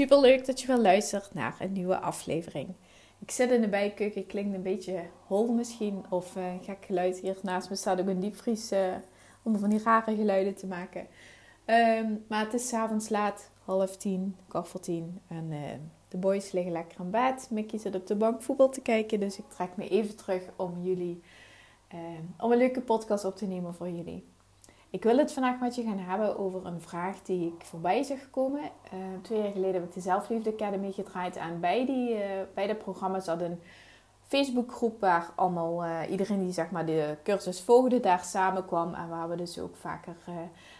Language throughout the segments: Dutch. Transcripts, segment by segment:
Super leuk dat je weer luistert naar een nieuwe aflevering. Ik zit in de bijkeuken, klinkt een beetje hol misschien, of uh, gek geluid. Hier naast me staat ook een diepvries uh, om van die rare geluiden te maken. Um, maar het is s'avonds laat, half tien, kwart voor tien. En uh, de boys liggen lekker in bed. Mickey zit op de bank voetbal te kijken. Dus ik trek me even terug om jullie, om een leuke podcast op te nemen voor jullie. Ik wil het vandaag met je gaan hebben over een vraag die ik voorbij zag komen. Uh, twee jaar geleden heb ik de Zelfliefde Academy gedraaid. En bij, die, uh, bij dat programma zat een Facebookgroep waar allemaal uh, iedereen die zeg maar de cursus volgde daar samenkwam. En waar we dus ook vaker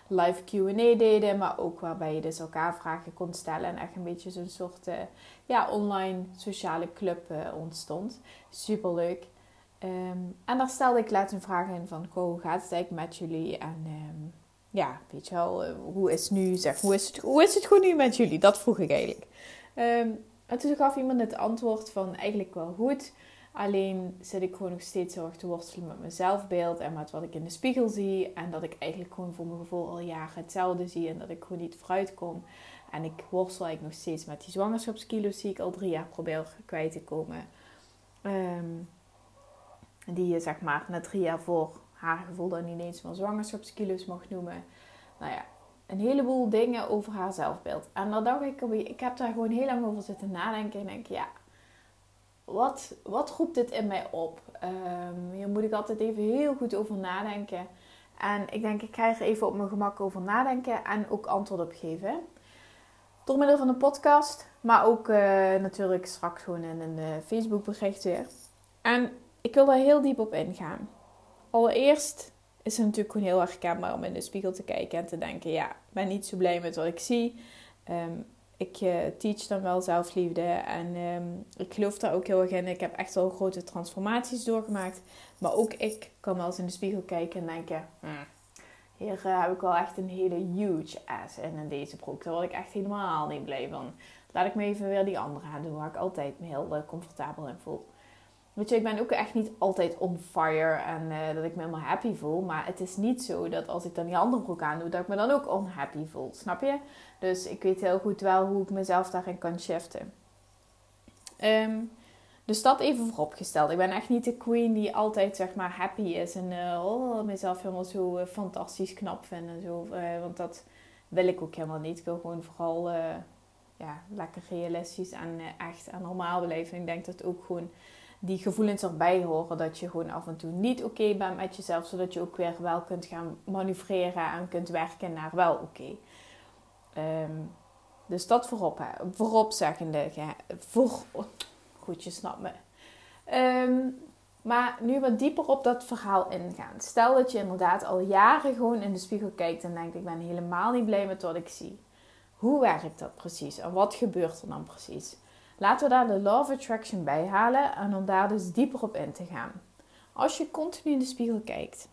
live Q&A deden. Maar ook waarbij je dus elkaar vragen kon stellen. En echt een beetje zo'n soort ja, online sociale club ontstond. Super leuk. Um, en daar stelde ik laatst een vraag in van, hoe gaat het eigenlijk met jullie? En um, ja, weet je wel, uh, hoe is het nu, zeg, hoe is het, goed nu met jullie? Dat vroeg ik eigenlijk. Um, en toen gaf iemand het antwoord van, eigenlijk wel goed. Alleen zit ik gewoon nog steeds heel erg te worstelen met mijn zelfbeeld en met wat ik in de spiegel zie. En dat ik eigenlijk gewoon voor mijn gevoel al jaren hetzelfde zie en dat ik gewoon niet vooruit kom. En ik worstel eigenlijk nog steeds met die zwangerschapskilo's die ik al drie jaar probeer kwijt te komen. Die je zeg maar na drie jaar voor haar gevoel dan niet eens meer zwangerschapskilo's mag noemen. Nou ja, een heleboel dingen over haar zelfbeeld. En dan dacht ik, ik heb daar gewoon heel lang over zitten nadenken. En denk, ja, wat, wat roept dit in mij op? Um, hier moet ik altijd even heel goed over nadenken. En ik denk, ik ga er even op mijn gemak over nadenken en ook antwoord op geven. Door middel van een podcast, maar ook uh, natuurlijk straks gewoon in een uh, Facebook bericht weer. En ik wil daar heel diep op ingaan. Allereerst is het natuurlijk gewoon heel herkenbaar om in de spiegel te kijken en te denken: ja, ik ben niet zo blij met wat ik zie. Um, ik uh, teach dan wel zelfliefde en um, ik geloof daar ook heel erg in. Ik heb echt wel grote transformaties doorgemaakt. Maar ook ik kan wel eens in de spiegel kijken en denken: hmm, hier uh, heb ik wel echt een hele huge ass in, deze broek. Daar word ik echt helemaal niet blij van. Laat ik me even weer die andere aan doen waar ik altijd me heel uh, comfortabel in voel. Weet ik ben ook echt niet altijd on fire en uh, dat ik me helemaal happy voel. Maar het is niet zo dat als ik dan die andere broek aan doe, dat ik me dan ook unhappy voel. Snap je? Dus ik weet heel goed wel hoe ik mezelf daarin kan shiften. Um, dus dat even vooropgesteld. Ik ben echt niet de queen die altijd zeg maar happy is en uh, oh, mezelf helemaal zo uh, fantastisch knap vind en zo. want dat wil ik ook helemaal niet. Ik wil gewoon vooral ja, lekker realistisch en echt en normaal beleven. ik denk dat ook gewoon die gevoelens erbij horen. Dat je gewoon af en toe niet oké bent met jezelf. Zodat je ook weer wel kunt gaan manoeuvreren en kunt werken naar wel oké. Ehm, dus dat voorop, hè. voorop zeggende. Ja, voor, goed, je snapt me. Ehm, maar nu wat dieper op dat verhaal ingaan. Stel dat je inderdaad al jaren gewoon in de spiegel kijkt en denkt: ik ben helemaal niet blij met wat ik zie. Hoe werkt dat precies en wat gebeurt er dan precies? Laten we daar de Law of Attraction bij halen en om daar dus dieper op in te gaan. Als je continu in de spiegel kijkt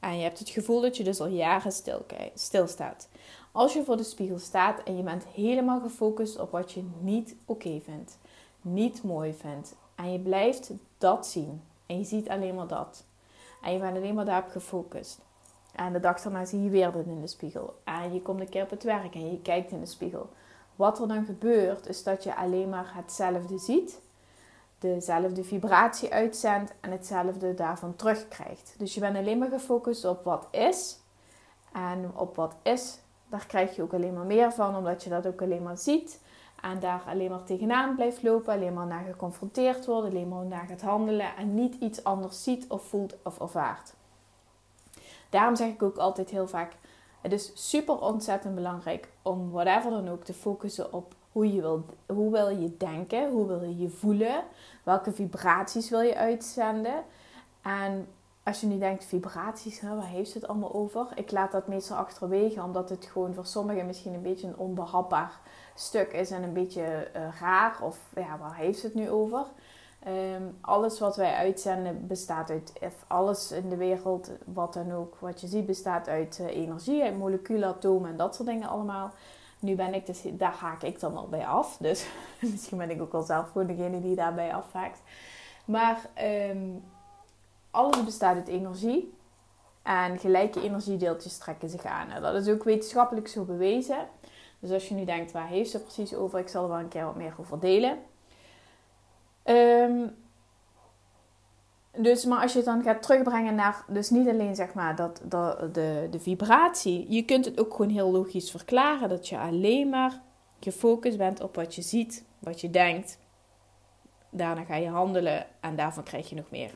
en je hebt het gevoel dat je dus al jaren stil, stilstaat. Als je voor de spiegel staat en je bent helemaal gefocust op wat je niet oké vindt, niet mooi vindt en je blijft dat zien en je ziet alleen maar dat en je bent alleen maar daarop gefocust. En de dag daarna zie je weer dat in de spiegel. En je komt een keer op het werk en je kijkt in de spiegel. Wat er dan gebeurt, is dat je alleen maar hetzelfde ziet, dezelfde vibratie uitzendt en hetzelfde daarvan terugkrijgt. Dus je bent alleen maar gefocust op wat is. En op wat is, daar krijg je ook alleen maar meer van, omdat je dat ook alleen maar ziet. En daar alleen maar tegenaan blijft lopen, alleen maar naar geconfronteerd wordt, alleen maar naar gaat handelen en niet iets anders ziet of voelt of ervaart. Daarom zeg ik ook altijd heel vaak: het is super ontzettend belangrijk om whatever dan ook te focussen op hoe, je wil, hoe wil je denken, hoe wil je je voelen, welke vibraties wil je uitzenden. En als je nu denkt vibraties, hè, waar heeft het allemaal over? Ik laat dat meestal achterwege, omdat het gewoon voor sommigen misschien een beetje een onbehapbaar stuk is en een beetje uh, raar. Of ja, waar heeft het nu over? Ehm, alles wat wij uitzenden bestaat uit, alles in de wereld, wat dan ook, wat je ziet, bestaat uit uh, energie, uit moleculen, atomen en dat soort dingen allemaal. Nu ben ik dus, daar haak ik dan al bij af. Dus misschien ben ik ook wel zelf gewoon degene die daarbij afhaakt. Maar um, alles bestaat uit energie. En gelijke energiedeeltjes trekken zich aan. Nou, dat is ook wetenschappelijk zo bewezen. Dus als je nu denkt, waar heeft ze precies over? Ik zal er wel een keer wat meer over delen. Um, dus, maar als je het dan gaat terugbrengen naar, dus niet alleen zeg maar dat, dat, de, de vibratie, je kunt het ook gewoon heel logisch verklaren dat je alleen maar gefocust bent op wat je ziet, wat je denkt. Daarna ga je handelen en daarvan krijg je nog meer.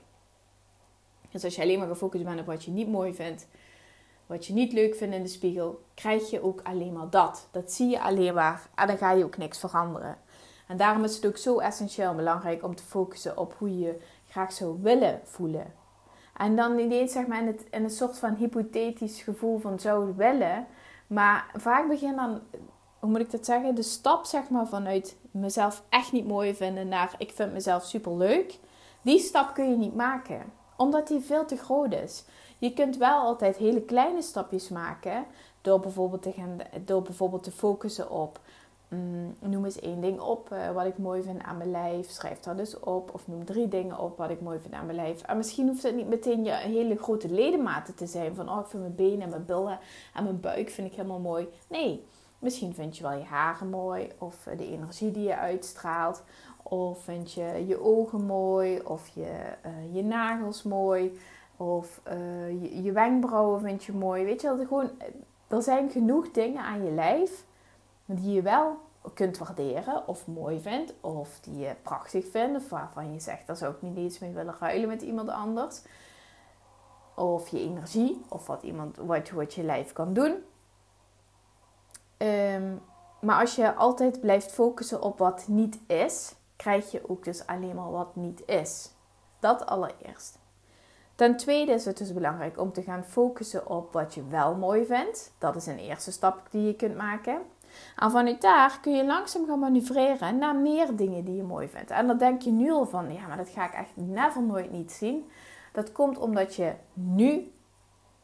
Dus als je alleen maar gefocust bent op wat je niet mooi vindt, wat je niet leuk vindt in de spiegel, krijg je ook alleen maar dat. Dat zie je alleen maar en dan ga je ook niks veranderen. En daarom is het ook zo essentieel belangrijk om te focussen op hoe je graag zou willen voelen. En dan niet eens zeg maar in, het, in een soort van hypothetisch gevoel van zou willen. Maar vaak begin dan, hoe moet ik dat zeggen? De stap zeg maar vanuit mezelf echt niet mooi vinden naar ik vind mezelf super leuk. Die stap kun je niet maken. Omdat die veel te groot is. Je kunt wel altijd hele kleine stapjes maken. Door bijvoorbeeld te, gaan, door bijvoorbeeld te focussen op Mm, noem eens één ding op uh, wat ik mooi vind aan mijn lijf. Schrijf dat dus op. Of noem drie dingen op wat ik mooi vind aan mijn lijf. En misschien hoeft het niet meteen je hele grote ledematen te zijn. Van oh, ik vind mijn benen en mijn billen en mijn buik vind ik helemaal mooi. Nee, misschien vind je wel je haren mooi. Of eh, de energie die je uitstraalt. Of vind je je ogen mooi. Of je, uh, je nagels mooi. Of je, je wenkbrauwen vind je mooi. Weet je, dat er gewoon... Er zijn genoeg dingen aan je lijf die je wel kunt waarderen of mooi vindt, of die je prachtig vindt, of waarvan je zegt, daar zou ik niet eens mee willen ruilen met iemand anders. Of je energie, of wat, iemand, wat je lijf kan doen. Ehm, maar als je altijd blijft focussen op wat niet is, krijg je ook dus alleen maar wat niet is. Dat allereerst. Ten tweede is het dus belangrijk om te gaan focussen op wat je wel mooi vindt. Dat is een eerste stap die je kunt maken. En vanuit daar kun je langzaam gaan manoeuvreren naar meer dingen die je mooi vindt. En dan denk je nu al van, ja, maar dat ga ik echt never nooit niet zien. Dat komt omdat je nu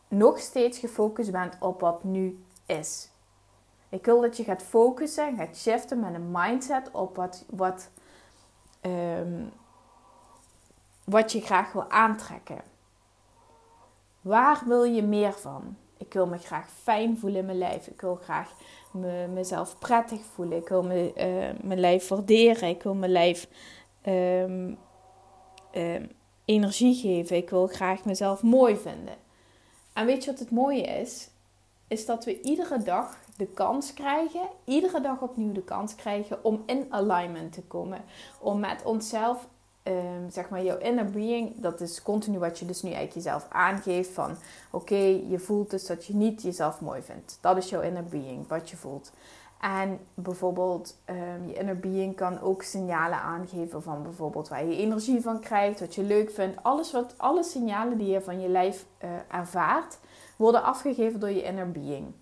nog steeds gefocust bent op wat nu is. Ik wil dat je gaat focussen, gaat shiften met een mindset op wat, wat, ehm, wat je graag wil aantrekken. Waar wil je meer van? Ik wil me graag fijn voelen in mijn lijf. Ik wil graag me, mezelf prettig voelen. Ik wil me, uh, mijn lijf waarderen. Ik wil mijn lijf um, energie geven. Ik wil graag mezelf mooi vinden. En weet je wat het mooie is? Is dat we iedere dag de kans krijgen, iedere dag opnieuw de kans krijgen om in alignment te komen. Om met onszelf um, zeg maar, jouw inner being, dat is continu wat je dus nu eigenlijk jezelf aangeeft van, oké, je voelt dus dat je niet jezelf mooi vindt. Dat is jouw inner being, wat je voelt. En bijvoorbeeld, um, je inner being kan ook signalen aangeven van bijvoorbeeld waar je energie van krijgt, wat je leuk vindt. Alles wat, alle signalen die je van je lijf uh, ervaart, worden afgegeven door je inner being.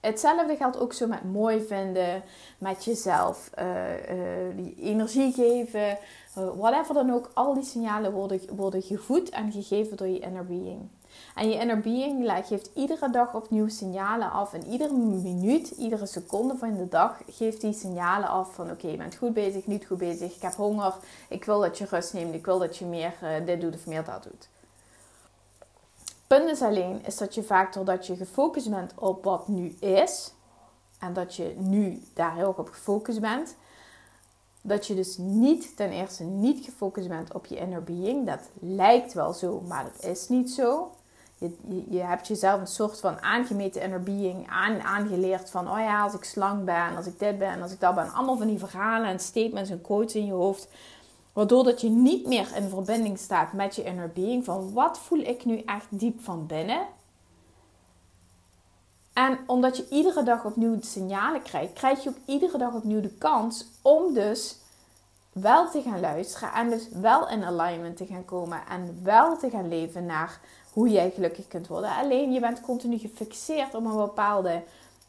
Hetzelfde geldt ook zo met mooi vinden, met jezelf uh, uh, die energie geven, uh, whatever dan ook. Al die signalen worden, worden gevoed en gegeven door je inner being. En je inner being geeft iedere dag opnieuw signalen af. En iedere minuut, iedere seconde van de dag geeft die signalen af van oké, je bent goed bezig, niet goed bezig, ik heb honger, ik wil dat je rust neemt, ik wil dat je meer dit doet of meer dat doet punt is alleen is dat je vaak doordat je gefocust bent op wat nu is, en dat je nu daar heel erg op gefocust bent, dat je dus niet ten eerste niet gefocust bent op je inner being. Dat lijkt wel zo, maar dat is niet zo. Je, je, hebt jezelf een soort van aangemeten inner being aan, aangeleerd van, oh ja, als ik slank ben, als ik dit ben, als ik dat ben. Allemaal van die verhalen en statements en quotes in je hoofd Waardoor dat je niet meer in verbinding staat met je inner being. Van wat voel ik nu echt diep van binnen? En omdat je iedere dag opnieuw de signalen krijgt, krijg je ook iedere dag opnieuw de kans om dus wel te gaan luisteren en dus wel in alignment te gaan komen en wel te gaan leven naar hoe jij gelukkig kunt worden. Alleen je bent continu gefixeerd op een bepaalde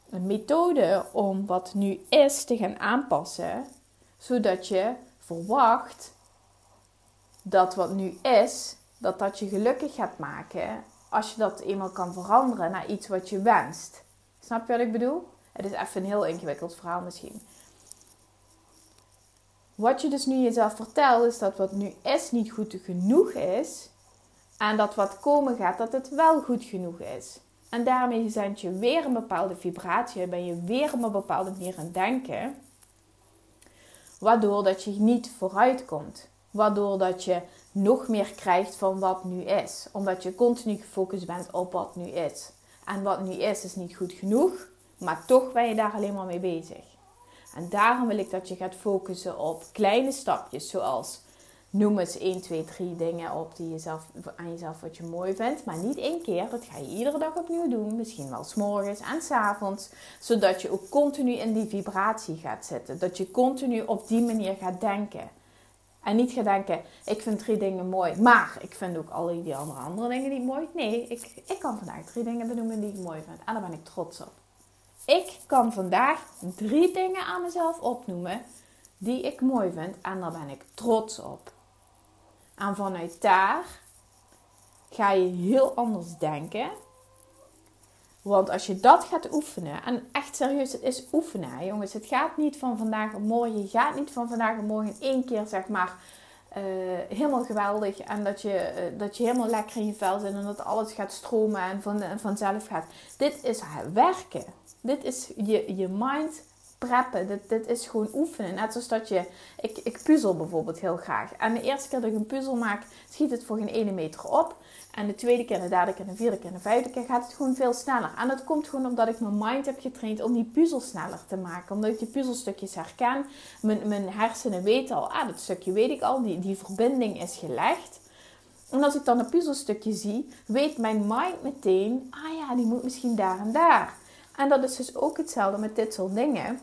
methode om wat nu is te gaan aanpassen, zodat je verwacht dat wat nu is, dat dat je gelukkig gaat maken als je dat eenmaal kan veranderen naar iets wat je wenst. Snap je wat ik bedoel? Het is even een heel ingewikkeld verhaal misschien. Wat je dus nu jezelf vertelt, is dat wat nu is niet goed genoeg is. En dat wat komen gaat, dat het wel goed genoeg is. En daarmee zend je weer een bepaalde vibratie, ben je weer op een bepaalde manier aan denken. Waardoor dat je niet vooruit komt. Waardoor dat je nog meer krijgt van wat nu is. Omdat je continu gefocust bent op wat nu is. En wat nu is, is niet goed genoeg. Maar toch ben je daar alleen maar mee bezig. En daarom wil ik dat je gaat focussen op kleine stapjes. Zoals noem eens 1, 2, 3 dingen op die jezelf, aan jezelf wat je mooi vindt. Maar niet één keer. Dat ga je iedere dag opnieuw doen. Misschien wel s'morgens en s'avonds. Zodat je ook continu in die vibratie gaat zitten. Dat je continu op die manier gaat denken. En niet gaat denken, ik vind drie dingen mooi, maar ik vind ook al die andere, andere dingen niet mooi. Nee, ik, ik kan vandaag drie dingen benoemen die ik mooi vind. En daar ben ik trots op. Ik kan vandaag drie dingen aan mezelf opnoemen die ik mooi vind. En daar ben ik trots op. En vanuit daar ga je heel anders denken. Want als je dat gaat oefenen, en echt serieus, het is oefenen, jongens. Het gaat niet van vandaag op morgen. Je gaat niet van vandaag op morgen één keer, zeg maar, uh, helemaal geweldig. En dat je, uh, dat je helemaal lekker in je vel zit en dat alles gaat stromen en van, vanzelf gaat. Dit is werken. Dit is je, je mind preppen. Dit, dit is gewoon oefenen. Net zoals dat je... Ik, ik puzzel bijvoorbeeld heel graag. En de eerste keer dat ik een puzzel maak, schiet het voor geen ene meter op. En de tweede keer, de derde keer, de vierde keer, de vijfde keer gaat het gewoon veel sneller. En dat komt gewoon omdat ik mijn mind heb getraind om die puzzel sneller te maken. Omdat ik die puzzelstukjes herken. Mijn, mijn hersenen weten al, ah, dat stukje weet ik al. Die, die verbinding is gelegd. En als ik dan een puzzelstukje zie, weet mijn mind meteen, ah ja, die moet misschien daar en daar. En dat is dus ook hetzelfde met dit soort dingen.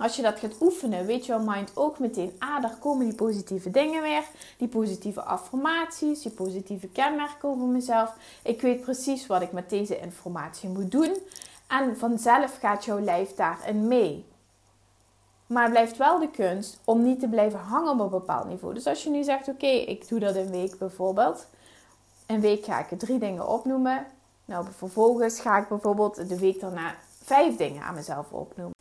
Als je dat gaat oefenen, weet jouw mind ook meteen, ah, daar komen die positieve dingen weer, die positieve affirmaties, die positieve kenmerken over mezelf. Ik weet precies wat ik met deze informatie moet doen. En vanzelf gaat jouw lijf daarin mee. Maar het blijft wel de kunst om niet te blijven hangen op een bepaald niveau. Dus als je nu zegt, oké, ik doe dat een week bijvoorbeeld. Een week ga ik drie dingen opnoemen. Nou, vervolgens ga ik bijvoorbeeld de week daarna vijf dingen aan mezelf opnoemen.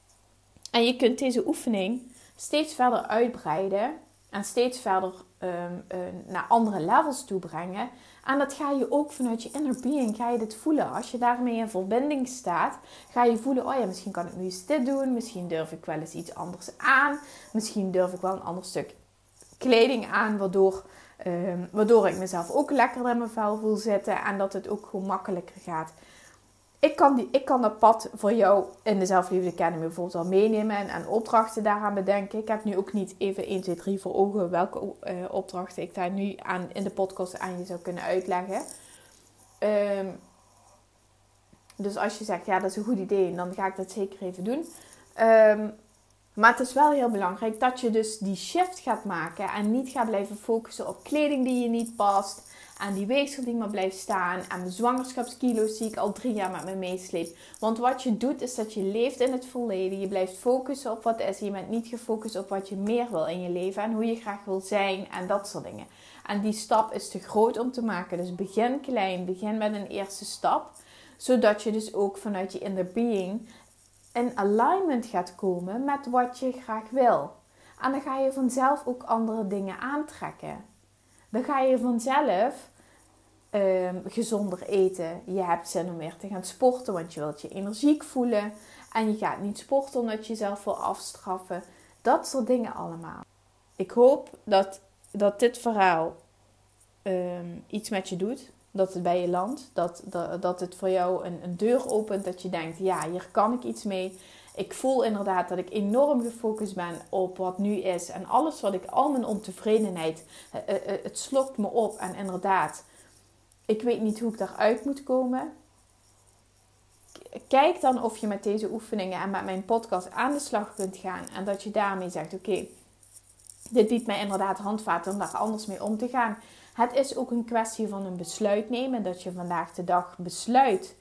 En je kunt deze oefening steeds verder uitbreiden en steeds verder ehm, eh, naar andere levels toe brengen. En dat ga je ook vanuit je inner being, ga je dit voelen. Als je daarmee in verbinding staat, ga je voelen, oh ja, misschien kan ik nu eens dit doen. Misschien durf ik wel eens iets anders aan. Misschien durf ik wel een ander stuk kleding aan, waardoor, ehm, waardoor ik mezelf ook lekkerder in mijn vel voel zitten. En dat het ook gewoon makkelijker gaat ik kan, die, ik kan dat pad voor jou in de Zelfliefde Academy bijvoorbeeld al meenemen en, en, opdrachten daaraan bedenken. Ik heb nu ook niet even 1, 2, 3 voor ogen welke uh, opdrachten ik daar nu aan, in de podcast aan je zou kunnen uitleggen. Um, dus als je zegt, ja dat is een goed idee, dan ga ik dat zeker even doen. Um, maar het is wel heel belangrijk dat je dus die shift gaat maken en niet gaat blijven focussen op kleding die je niet past aan die weegschaal die maar blijft staan, aan de zwangerschapskilo's die ik al drie jaar met me meesleep. Want wat je doet is dat je leeft in het verleden. Je blijft focussen op wat is. Je bent niet gefocust op wat je meer wil in je leven en hoe je graag wil zijn en dat soort dingen. En die stap is te groot om te maken. Dus begin klein, begin met een eerste stap. Zodat je dus ook vanuit je inner being in alignment gaat komen met wat je graag wil. En dan ga je vanzelf ook andere dingen aantrekken. Dan ga je vanzelf um, gezonder eten. Je hebt zin om weer te gaan sporten, want je wilt je energiek voelen. En je gaat niet sporten omdat je jezelf wil afstraffen. Dat soort dingen allemaal. Ik hoop dat, dat dit verhaal ehm, iets met je doet. Dat het bij je landt. Dat, dat, dat het voor jou een, een deur opent. Dat je denkt, ja, hier kan ik iets mee ik voel inderdaad dat ik enorm gefocust ben op wat nu is. En alles wat ik, al mijn ontevredenheid, eh, eh, eh, het slokt me op. En inderdaad, ik weet niet hoe ik daaruit moet komen. Kijk dan of je met deze oefeningen en met mijn podcast aan de slag kunt gaan. En dat je daarmee zegt: Oké, dit biedt mij inderdaad handvaten om daar anders mee om te gaan. Het is ook een kwestie van een besluit nemen. Dat je vandaag de dag besluit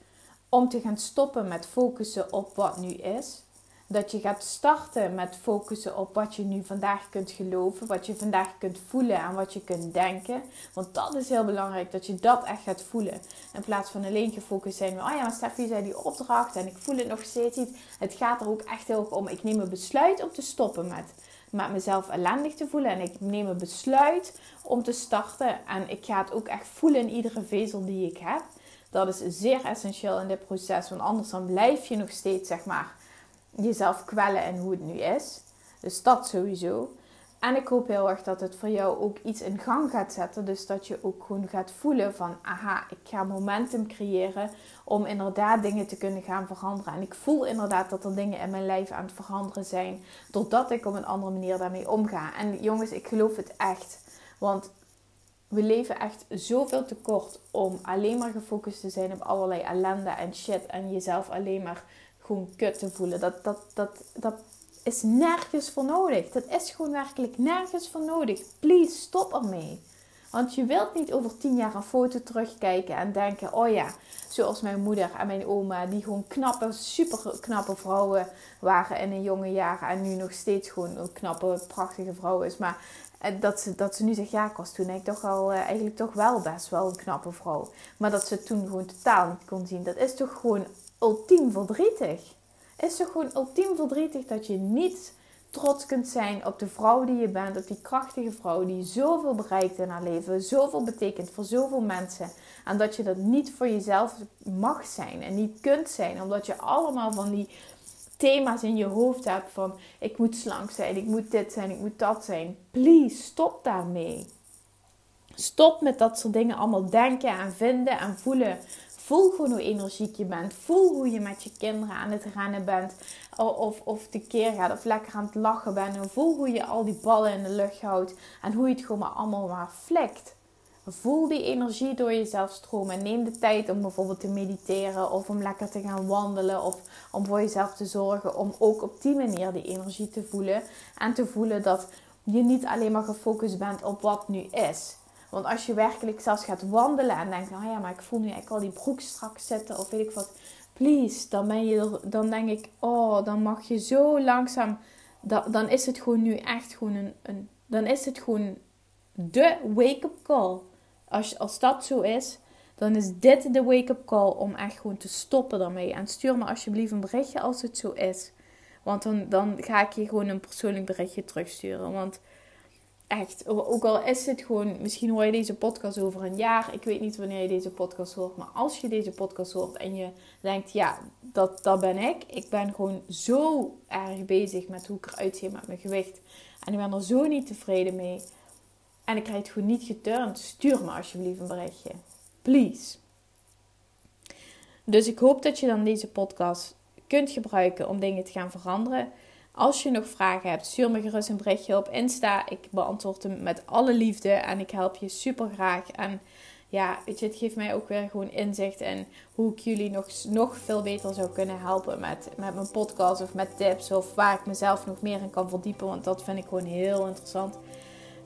om te gaan stoppen met focussen op wat nu is. Dat je gaat starten met focussen op wat je nu vandaag kunt geloven, wat je vandaag kunt voelen en wat je kunt denken. Want dat is heel belangrijk, dat je dat echt gaat voelen. In plaats van alleen gefocust zijn oh ja, maar Steffi zei die opdracht en ik voel het nog steeds niet. Het gaat er ook echt heel erg om. Ik neem een besluit om te stoppen met, met mezelf ellendig te voelen. En ik neem een besluit om te starten. En ik ga het ook echt voelen in iedere vezel die ik heb. Dat is zeer essentieel in dit proces. Want anders dan blijf je nog steeds, zeg maar, jezelf kwellen en hoe het nu is. Dus dat sowieso. En ik hoop heel erg dat het voor jou ook iets in gang gaat zetten. Dus dat je ook gewoon gaat voelen van, aha, ik ga momentum creëren om inderdaad dingen te kunnen gaan veranderen. En ik voel inderdaad dat er dingen in mijn lijf aan het veranderen zijn. Doordat ik op een andere manier daarmee omga. En jongens, ik geloof het echt. Want we leven echt zoveel te kort om alleen maar gefocust te zijn op allerlei ellende en shit. En jezelf alleen maar kut te voelen. Dat, dat, dat, dat is nergens voor nodig. Dat is gewoon werkelijk nergens voor nodig. Please, stop ermee. Want je wilt niet over tien jaar een foto terugkijken en denken: oh ja, zoals mijn moeder en mijn oma, die gewoon knappe, super knappe vrouwen waren in hun jonge jaren en nu nog steeds gewoon een knappe, prachtige vrouw is. Maar eh, dat ze, dat ze nu zegt: ja, ik was toen eigenlijk toch, al, eh, eigenlijk toch wel best wel een knappe vrouw. Maar dat ze toen gewoon totaal niet kon zien. Dat is toch gewoon ultiem verdrietig. Is toch gewoon ultiem verdrietig dat je niet trots kunt zijn op de vrouw die je bent, op die krachtige vrouw die zoveel bereikt in haar leven, zoveel betekent voor zoveel mensen. En dat je dat niet voor jezelf mag zijn en niet kunt zijn, omdat je allemaal van die thema's in je hoofd hebt van ik moet slank zijn, ik moet dit zijn, ik moet dat zijn. Please, stop daarmee. Stop met dat soort dingen allemaal denken en vinden en voelen. Voel gewoon hoe energiek je bent. Voel hoe je met je kinderen aan het rennen bent. Of, of keer gaat of lekker aan het lachen bent. En voel hoe je al die ballen in de lucht houdt. En hoe je het gewoon maar allemaal maar flikt. Voel die energie door jezelf stromen. Neem de tijd om bijvoorbeeld te mediteren. Of om lekker te gaan wandelen. Of om voor jezelf te zorgen. Om ook op die manier die energie te voelen. En te voelen dat je niet alleen maar gefocust bent op wat nu is. Want als je werkelijk zelfs gaat wandelen en denkt, oh ja, maar ik voel nu eigenlijk al die broek strak zitten of weet ik wat. Please, dan, ben je, dan denk ik, oh, dan mag je zo langzaam. Dan, dan is het gewoon nu echt gewoon een, een dan is het gewoon de wake-up call. Als, als dat zo is, dan is dit de wake-up call om echt gewoon te stoppen daarmee. En stuur me alsjeblieft een berichtje als het zo is. Want dan, dan ga ik je gewoon een persoonlijk berichtje terugsturen. Want echt, ook al is het gewoon, misschien hoor je deze podcast over een jaar. Ik weet niet wanneer je deze podcast hoort. Maar als je deze podcast hoort en je denkt, ja, dat, dat ben ik. Ik ben gewoon zo erg bezig met hoe ik eruit zie met mijn gewicht. En ik ben er zo niet tevreden mee. En ik krijg het gewoon niet geturnd. Stuur me alsjeblieft een berichtje. Please. Dus ik hoop dat je dan deze podcast kunt gebruiken om dingen te gaan veranderen. Als je nog vragen hebt, stuur me gerust een berichtje op Insta. Ik beantwoord hem met alle liefde en ik help je super graag. En ja, weet je, het geeft mij ook weer gewoon inzicht in hoe ik jullie nog, nog veel beter zou kunnen helpen met, met mijn podcast of met tips. Of waar ik mezelf nog meer in kan verdiepen, want dat vind ik gewoon heel interessant.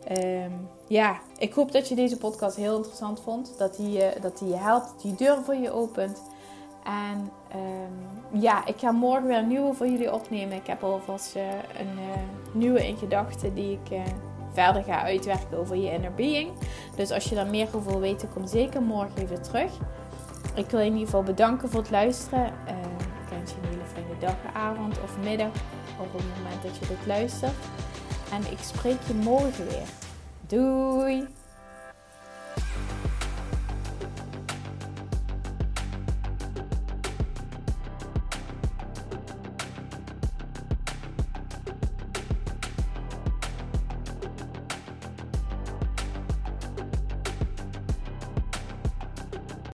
Ehm, ja, ik hoop dat je deze podcast heel interessant vond. Dat die, dat die je helpt, dat die deur voor je opent. En um, ja, ik ga morgen weer een nieuwe voor jullie opnemen. Ik heb alvast uh, een uh, nieuwe in gedachten die ik uh, verder ga uitwerken over je inner being. Dus als je daar meer over wil weten, kom zeker morgen even terug. Ik wil je in ieder geval bedanken voor het luisteren. ik wens je een hele fijne dag, avond of middag op het moment dat je dit luistert. En ik spreek je morgen weer. Doei!